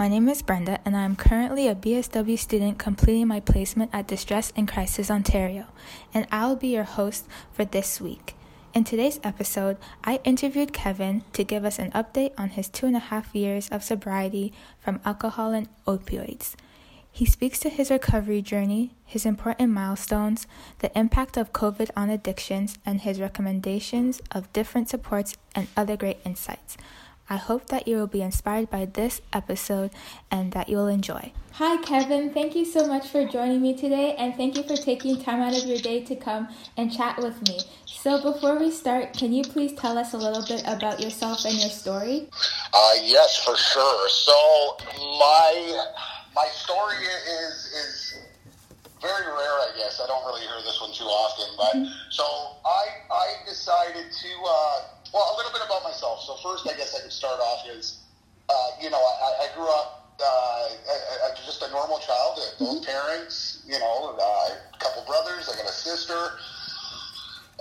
My name is Brenda, and I am currently a BSW student completing my placement at Distress and Crisis Ontario, and I'll be your host for this week. In today's episode, I interviewed Kevin to give us an update on his two and a half years of sobriety from alcohol and opioids. He speaks to his recovery journey, his important milestones, the impact of COVID on addictions, and his recommendations of different supports and other great insights. I hope that you will be inspired by this episode and that you'll enjoy. Hi, Kevin. Thank you so much for joining me today, and thank you for taking time out of your day to come and chat with me. So, before we start, can you please tell us a little bit about yourself and your story? Uh, yes, for sure. So my my story is is very rare, I guess. I don't really hear this one too often, but so I I decided to uh, well a little bit about myself. So first, I guess I could start off is uh, you know I, I grew up uh, a, a, just a normal child, both parents, you know, uh, a couple brothers. I got a sister.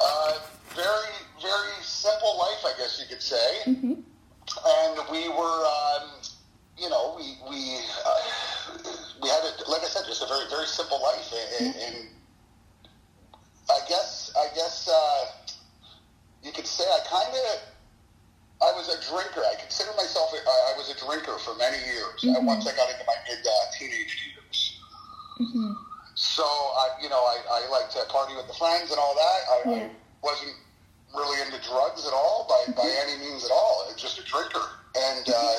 Uh, very very simple life, I guess you could say. Mm-hmm. And we were. Um, you know, we we uh, we had a, like I said, just a very very simple life, and, and I guess I guess uh, say I kind of I was a drinker. I consider myself I, I was a drinker for many years. Mhm. Once I got into my mid uh, teenage years, Mm-hmm. so I you know I, I like to party with the friends and all that. I, Yeah. I wasn't really into drugs at all by by any means at all. I was just a drinker, and. Uh,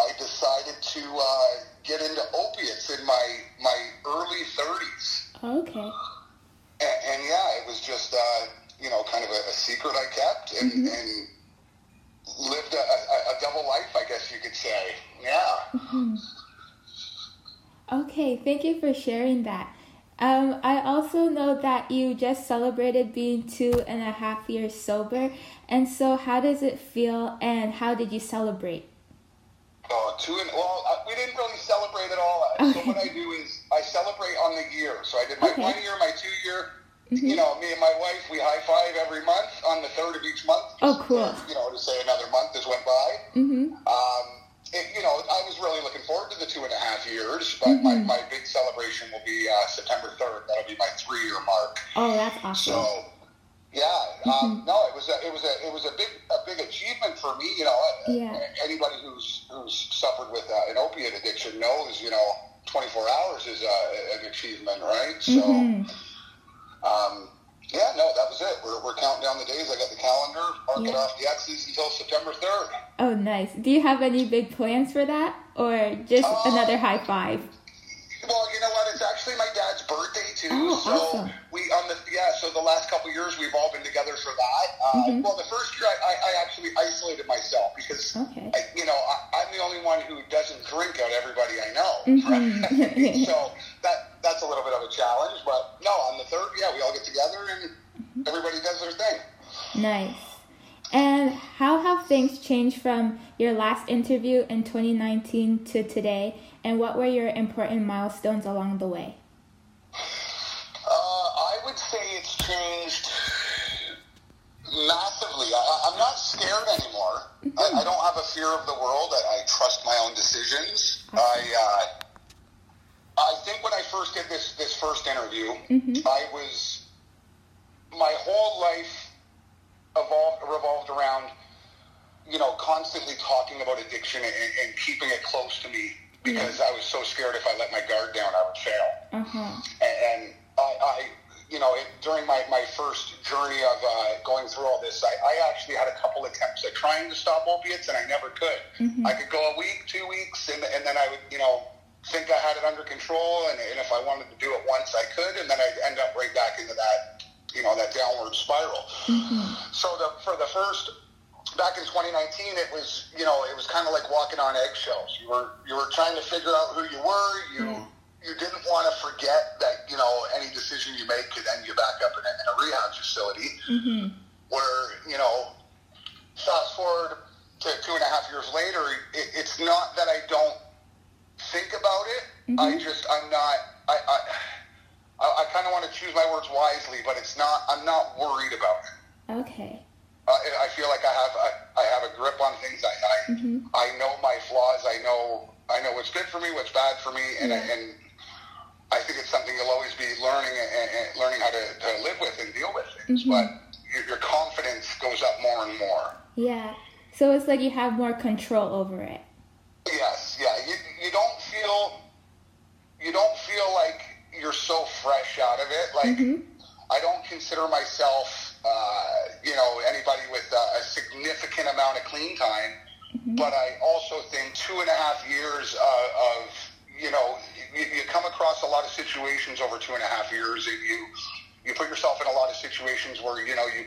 I decided to uh, get into opiates in my my early 30s, Okay. and, and yeah, it was just uh, you know kind of a, a secret I kept and, Mhm. and lived a, a, a double life, I guess you could say. Yeah. Okay, thank you for sharing that. Um, I also know that you just celebrated being two and a half years sober, and so how does it feel, and how did you celebrate? Oh, two and well, uh, we didn't really celebrate at all. So what I do is I celebrate on the year. So I did my Okay. one year, my two year. Mhm. You know, me and my wife, we high five every month on the third of each month. Oh, cool. You know, to say another month has went by. Mm-hmm. Um, it, you know, I was really looking forward to the two and a half years, but my, Mhm. my big celebration will be uh, September 3rd. That'll be my three year mark. Oh, that's awesome. So, yeah, um, no, it was a, it was a it was a big a big achievement for me. You know, Yeah. anybody who's who's suffered with uh, an opiate addiction knows, you know, 24 hours is uh, an achievement, right? So, Mhm. um, yeah, no, that was it. We're, we're counting down the days. I got the calendar, marking Yeah. off the X's until September 3rd. Oh, nice. Do you have any big plans for that, or just Uh, another high five? Well, you know what? It's actually my dad's birthday too. Oh, so awesome. we on the yeah. So the last couple of years we've all been together for that. Uh, Mhm. Well, the first year I, I, I actually isolated myself because Okay. I, you know I, I'm the only one who doesn't drink out of everybody I know. Mhm. so that that's a little bit of a challenge. But no, on the third, yeah, we all get together and Mm-hmm. everybody does their thing. Nice. And how have things changed from your last interview in 2019 to today? And what were your important milestones along the way? Would say it's changed massively. I, I'm not scared anymore. I, I don't have a fear of the world. I, I trust my own decisions. I, uh, I think when I first did this this first interview, Mhm. I was my whole life evolved revolved around you know constantly talking about addiction and, and keeping it close to me because I was so scared if I let my guard down I would fail. Uh-huh. And, and I, I, you know, it, during my, my first journey of uh, going through all this, I, I actually had a couple attempts at trying to stop opiates, and I never could. Mm-hmm. I could go a week, two weeks, and, and then I would, you know, think I had it under control, and, and if I wanted to do it once, I could, and then I'd end up right back into that, you know, that downward spiral. So the, for the first back in 2019, it was you know it was kind of like walking on eggshells. You were you were trying to figure out who you were. You decision you make could end you back up in a, in a rehab facility. Mm-hmm. Where you know, fast forward to two and a half years later, it, it's not that I don't think about it. I just I'm not I. I I, I kind of want to choose my words wisely, but it's not. I'm not worried about it. Okay. Uh, I feel like I have a, I have a grip on things. I I, I know my flaws. I know I know what's good for me, what's bad for me, and Yeah. and I think it's something you'll always be learning and, and learning how to, to live with and deal with things. But your, your confidence goes up more and more. Yeah. So it's like you have more control over it. Yes, yeah. You you don't feel you don't feel like you're so fresh out of it. Like I don't consider myself, uh, you know, anybody with uh, a significant amount of clean time. But I also think two and a half years uh, of, you know, you, you come across a lot of situations over two and a half years, and you you put yourself in a lot of situations where you know you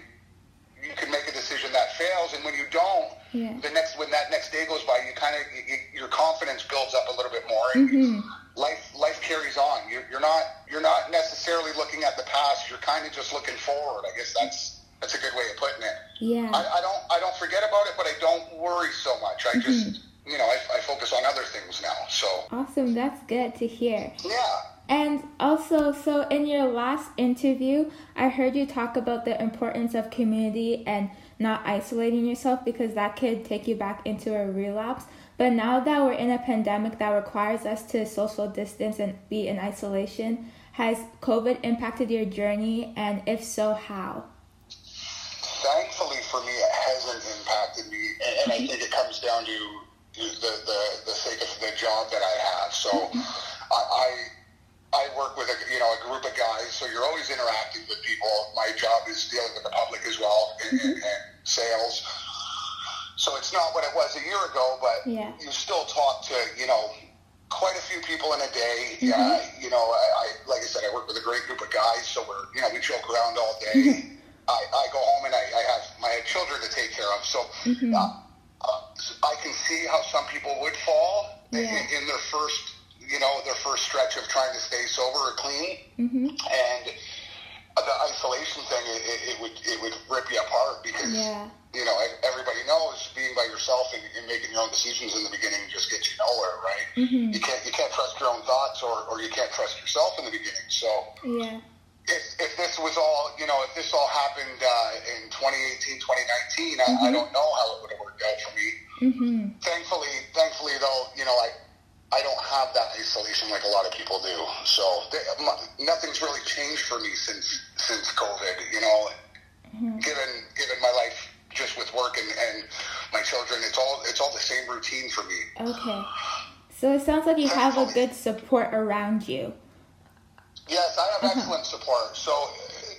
you can make a decision that fails, and when you don't, Yeah. the next when that next day goes by, you kind of you, your confidence builds up a little bit more, and Mm-hmm. life life carries on. You're, you're not you're not necessarily looking at the past. You're kind of just looking forward. I guess that's that's a good way of putting it. Yeah. I, I don't I don't forget about it, but I don't worry so much. I just Mm-hmm. you know I, I focus on other things now. So Awesome. That's good to hear. yeah. And also, so in your last interview, I heard you talk about the importance of community and not isolating yourself because that could take you back into a relapse. But now that we're in a pandemic that requires us to social distance and be in isolation, has COVID impacted your journey? And if so, how? thankfully for me, it hasn't impacted me, and, and I mm-hmm. think it comes down to the, the the the job that I have. So mm-hmm. I, I I work with a you know a group of guys, so you're always interacting with people. My job is dealing with the public as well and, and, mm-hmm. and sales. So it's not what it was a year ago, but Yeah. you still talk to you know quite a few people in a day. Mm-hmm. Yeah, you know, I, I like I said, I work with a great group of guys, so we're you know we joke around all day. I, I go home and I, I have my children to take care of, so uh, uh, I can see how some people would fall Yeah. in their first you know their first stretch of trying to stay sober or clean, mm-hmm. and the isolation thing it, it, it would it would rip you apart because Yeah. you know everybody knows being by yourself and, and making your own decisions in the beginning just gets you nowhere, right? Mm-hmm. You can't you can't trust your own thoughts or, or you can't trust yourself in the beginning. So Yeah. if, if this was all you know if this all happened uh, in 2018 2019 I, I mm-hmm. don't know how it would have worked out for me. Mm-hmm. Thankfully, thankfully though, you know I. I don't have that isolation like a lot of people do, so th- m- nothing's really changed for me since since COVID. You know, given given my life just with work and, and my children, it's all it's all the same routine for me. Okay. So it sounds like you have a good support around you. Yes, I have excellent support. So,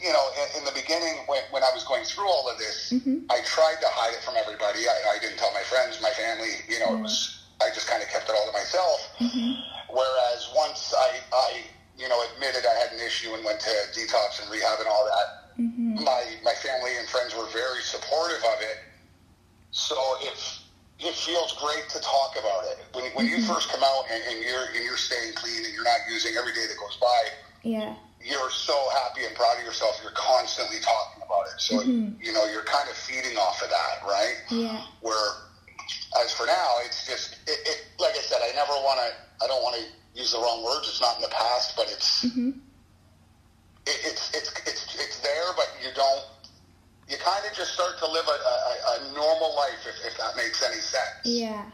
you know, in, in the beginning, when, when I was going through all of this, mm-hmm. I tried to hide it from everybody. I, I didn't tell my friends, my family. You know, it mm-hmm. was I just kind of kept it all to myself. Mm-hmm. Whereas once I, I, you know, admitted I had an issue and went to detox and rehab and all that, my my family and friends were very supportive of it. So it's it feels great to talk about it. When, when you first come out and, and you're and you're staying clean and you're not using every day that goes by, Yeah. You're so happy and proud of yourself. You're constantly talking about it. So mm-hmm. you know you're kind of feeding off of that, right? Yeah. Where as for now, it's just it, it like I said, I never want to. I don't want to use the wrong words. It's not in the past, but it's mm-hmm. it, it's it's it's it's there, but you don't. You kind of just start to live a, a, a normal life, if, if that makes any sense. Yeah.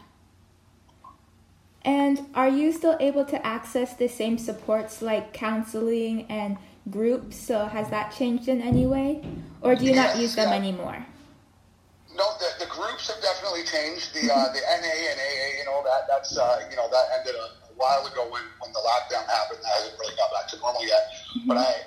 And are you still able to access the same supports like counseling and groups. So has that changed in any way, or do you not use them yeah. anymore? No, the, the groups have definitely changed. The uh, the NA and AA, you know that that's uh, you know that ended a, a while ago when, when the lockdown happened. That hasn't really got back to normal yet. But I I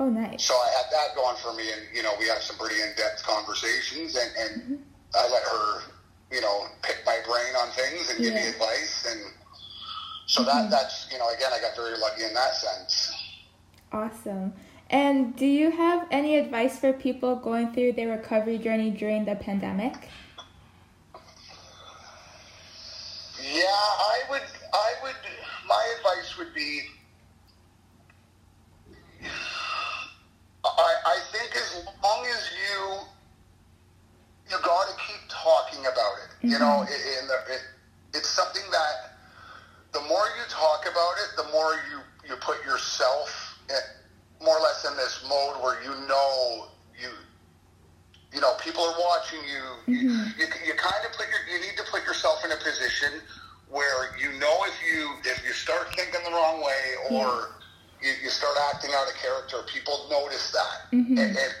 Oh, nice. So I had that going for me, and you know, we had some pretty in-depth conversations, and, and mm-hmm. I let her, you know, pick my brain on things and give me advice, and so that mm-hmm. that's you know, again, I got very lucky in that sense. Awesome. And do you have any advice for people going through their recovery journey during the pandemic? Yeah, I would, I would, my advice would be, I, I think as long as you, you got to keep talking it. You know, mm-hmm. it, it, it's something that the more you talk about it, the more you, you put yourself in, more or less in this mode where you know you you know, people are watching you. You, mm-hmm. you, you kind of put your, you need to put yourself in a position where you know if you if you start thinking the wrong way or you, you start acting out of character, people notice that, mm-hmm. and, and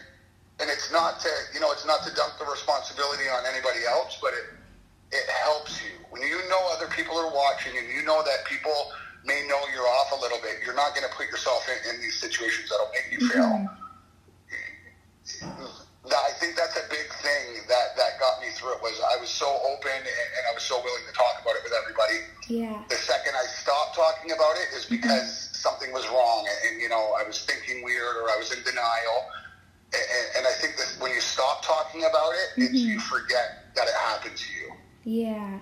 and it's not to you know it's not to dump the responsibility on anybody else, but it it helps you when you know other people are watching and you know that people may know you're off a little bit. You're not going to put yourself in, in these situations that'll make you fail. Mm-hmm. That- I think that's a big thing that, that got me through it was I was so open and, and I was so willing to talk about it with everybody. Yeah. The second I stopped talking about it is mm-hmm. because something was wrong and, and, you know I was thinking weird or I was in denial. And, and, and I think that when you stop talking about it, it's, mm-hmm. you forget that it happened to you. Yeah.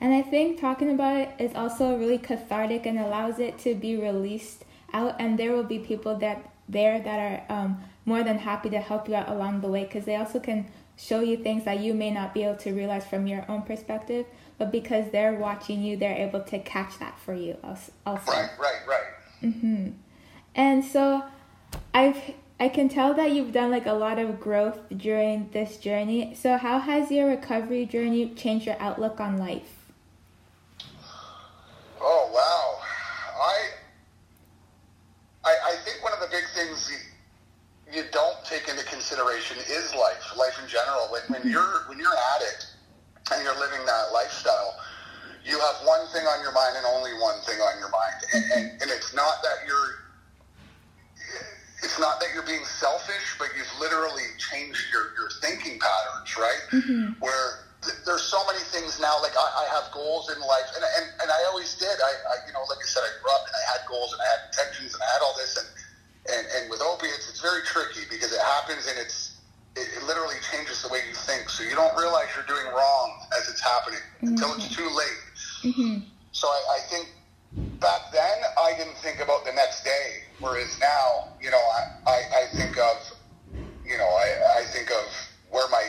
And I think talking about it is also really cathartic and allows it to be released out. And there will be people that there that are um, more than happy to help you out along the way because they also can show you things that you may not be able to realize from your own perspective. But because they're watching you, they're able to catch that for you also. Right, right, right. And so I've I can tell that you've done like a lot of growth during this journey. So how has your recovery journey changed your outlook on life? Oh wow, I, I I think one of the big things you, you don't take into consideration is life, life in general. When, when you're when you're an addict and you're living that lifestyle, you have one thing on your mind and only one thing on your mind, and, and, and it's not that you're it's not that you're being selfish, but you've literally changed your, your thinking patterns, right? Mm-hmm. Where th- there's so many things now, like I, I have goals in life, and, and, and I always did. I, I, you know, like I said, I grew up and I had goals and I had intentions and I had all this, and, and, and with opiates, it's very tricky because it happens and it's, it, it literally changes the way you think. So you don't realize you're doing wrong as it's happening until it's mm-hmm. too late. Mm-hmm. So I, I think back then I didn't think about the next day, whereas now, you know, I, I, I think of, you know, I, I think of where my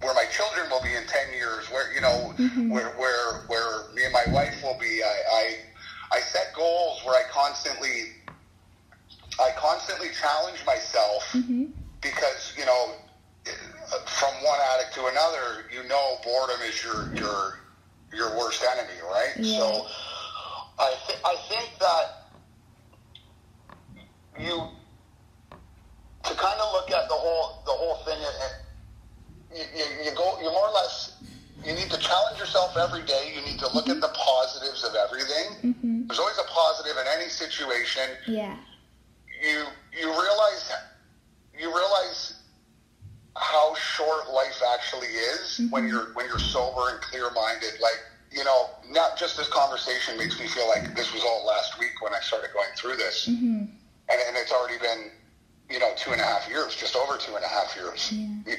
where my children will be in ten years, where you know, mm-hmm. where where where me and my wife will be. I, I I set goals where I constantly I constantly challenge myself mm-hmm. because you know from one addict to another, you know, boredom is your your your worst enemy, right? Yeah. So I th- I think that you to kind of look at the whole the whole thing and, and you, you, you go you more or less you need to challenge yourself every day. You need to look at mm-hmm. the positives of everything. Mm-hmm. There's always a positive in any situation Yeah. you you realize you realize how short life actually is mm-hmm. when you're when you're sober and clear minded. Like you know, not just this conversation makes me feel like this was all last week when I started going through this, and, and it's already been you know two and a half years, just over two and a half years. You-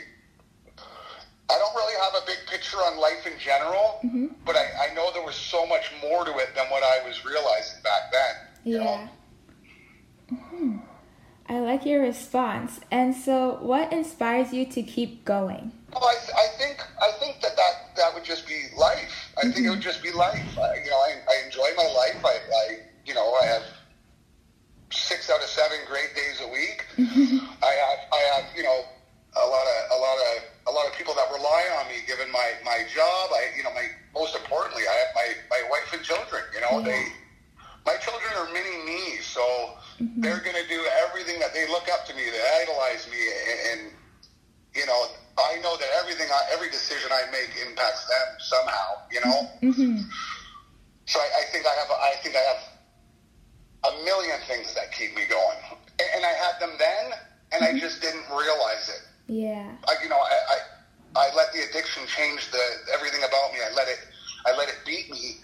I don't really have a big picture on life in general, but I, I know there was so much more to it than what I was realizing back then. Yeah. hmm I like your response. And so, what inspires you to keep going? Well, I, I think I think that, that that would just be life. I think it would just be life. I, you know, I, I enjoy my life. I, I you know I have six out of seven great days a week. I have I have you know a lot of a lot of a lot of people that rely on me given my my job. I you know my most importantly I have my my wife and children. You know Yeah. they my children are mini me, so they're going to do everything that they look up to me, they idolize me, and, and you know I know that everything I, every decision I make impacts them somehow. You know. Mm-hmm. So I, I think I have I think I have a million things that keep me going, and, I had them then, and I mm-hmm. just didn't realize it. Yeah. I, you know, I, I I let the addiction change the everything about me. I let it I let it beat me.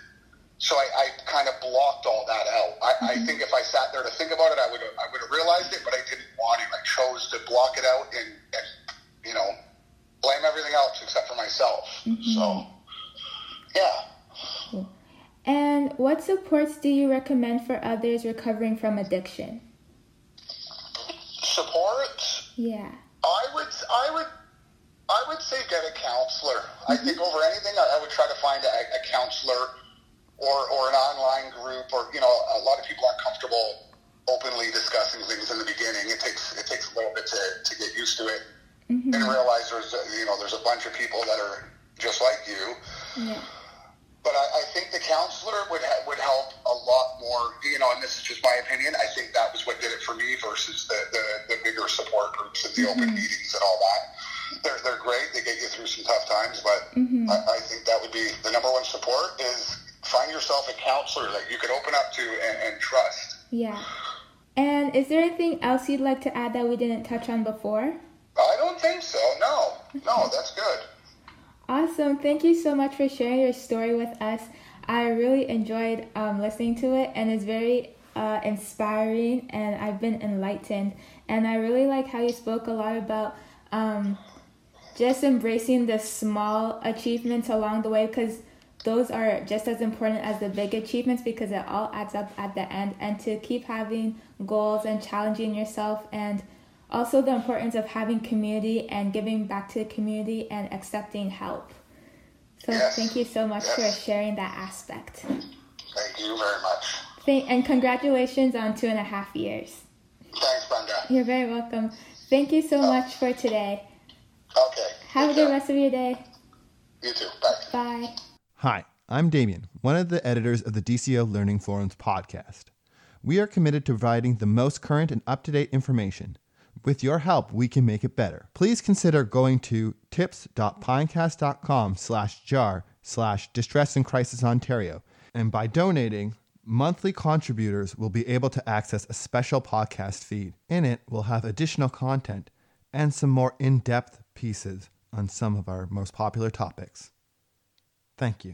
So I, I kind of blocked all that out. I, I mm-hmm. think if I sat there to think about it, I would I would have realized it, but I didn't want to. I chose to block it out and, and you know blame everything else except for myself. Mm-hmm. So yeah. And what supports do you recommend for others recovering from addiction? Yeah. I would, I would, I would say get a counselor. I mm-hmm. think over anything, I, I would try to find a, a counselor or, or an online group, or you know, a lot of people aren't comfortable openly discussing things in the beginning. It takes it takes a little bit to, to get used to it mm-hmm. and realize there's a, you know there's a bunch of people that are just like you. Yeah. But I, I think the counselor would ha- would help a lot more. You know, and this is just my opinion. I think that was what did it for me versus the the, the bigger support groups and the open meetings and all that. They're they're great. They get you through some tough times, but I, I think that would be the number one support is find yourself a counselor that you can open up to and, and trust. Yeah. And is there anything else you'd like to add that we didn't touch on before? I don't think so. No, no, that's good. Awesome. Thank you so much for sharing your story with us. I really enjoyed um, listening to it, and it's very uh, inspiring, and I've been enlightened. And I really like how you spoke a lot about um, just embracing the small achievements along the way because those are just as important as the big achievements because it all adds up at the end and to keep having goals and challenging yourself and also the importance of having community and giving back to the community and accepting help so Yes. thank you so much for sharing that aspect Thank you very much. Thank, and congratulations on two and a half years Thanks, Brenda. you're very welcome thank you so much for today Okay. have a good care. rest of your day You too. Bye. bye Hi, I'm Damien, one of the editors of the DCO Learning Forums podcast. We are committed to providing the most current and up to date information. With your help, we can make it better. Please consider going to tips.pinecast.com slash jar slash distress and crisis Ontario. And by donating, monthly contributors will be able to access a special podcast feed. In it, we'll have additional content and some more in depth pieces on some of our most popular topics. Thank you.